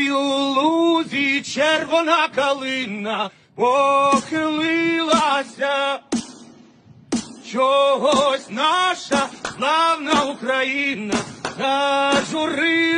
Ой, у лузі червона калина похилилася, чогось наша славна Україна зажурилася.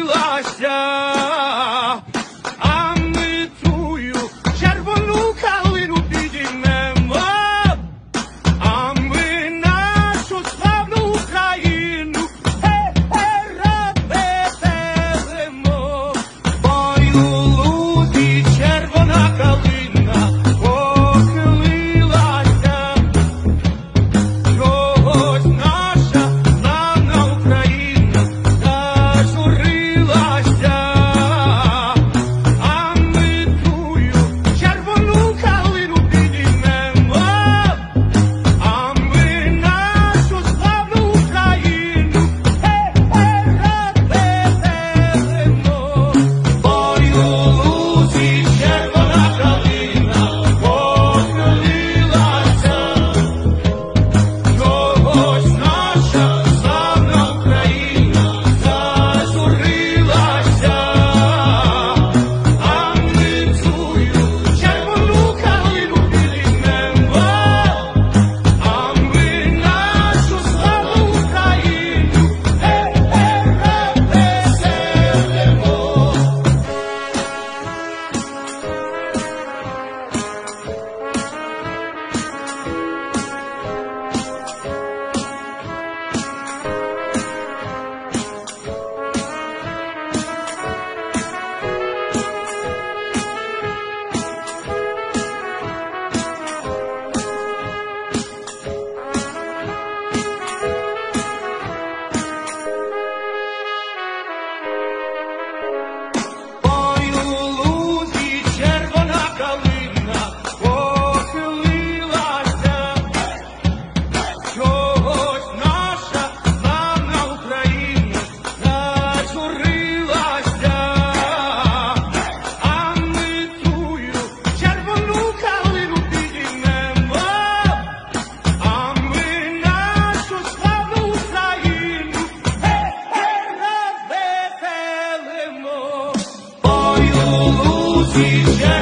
Música é.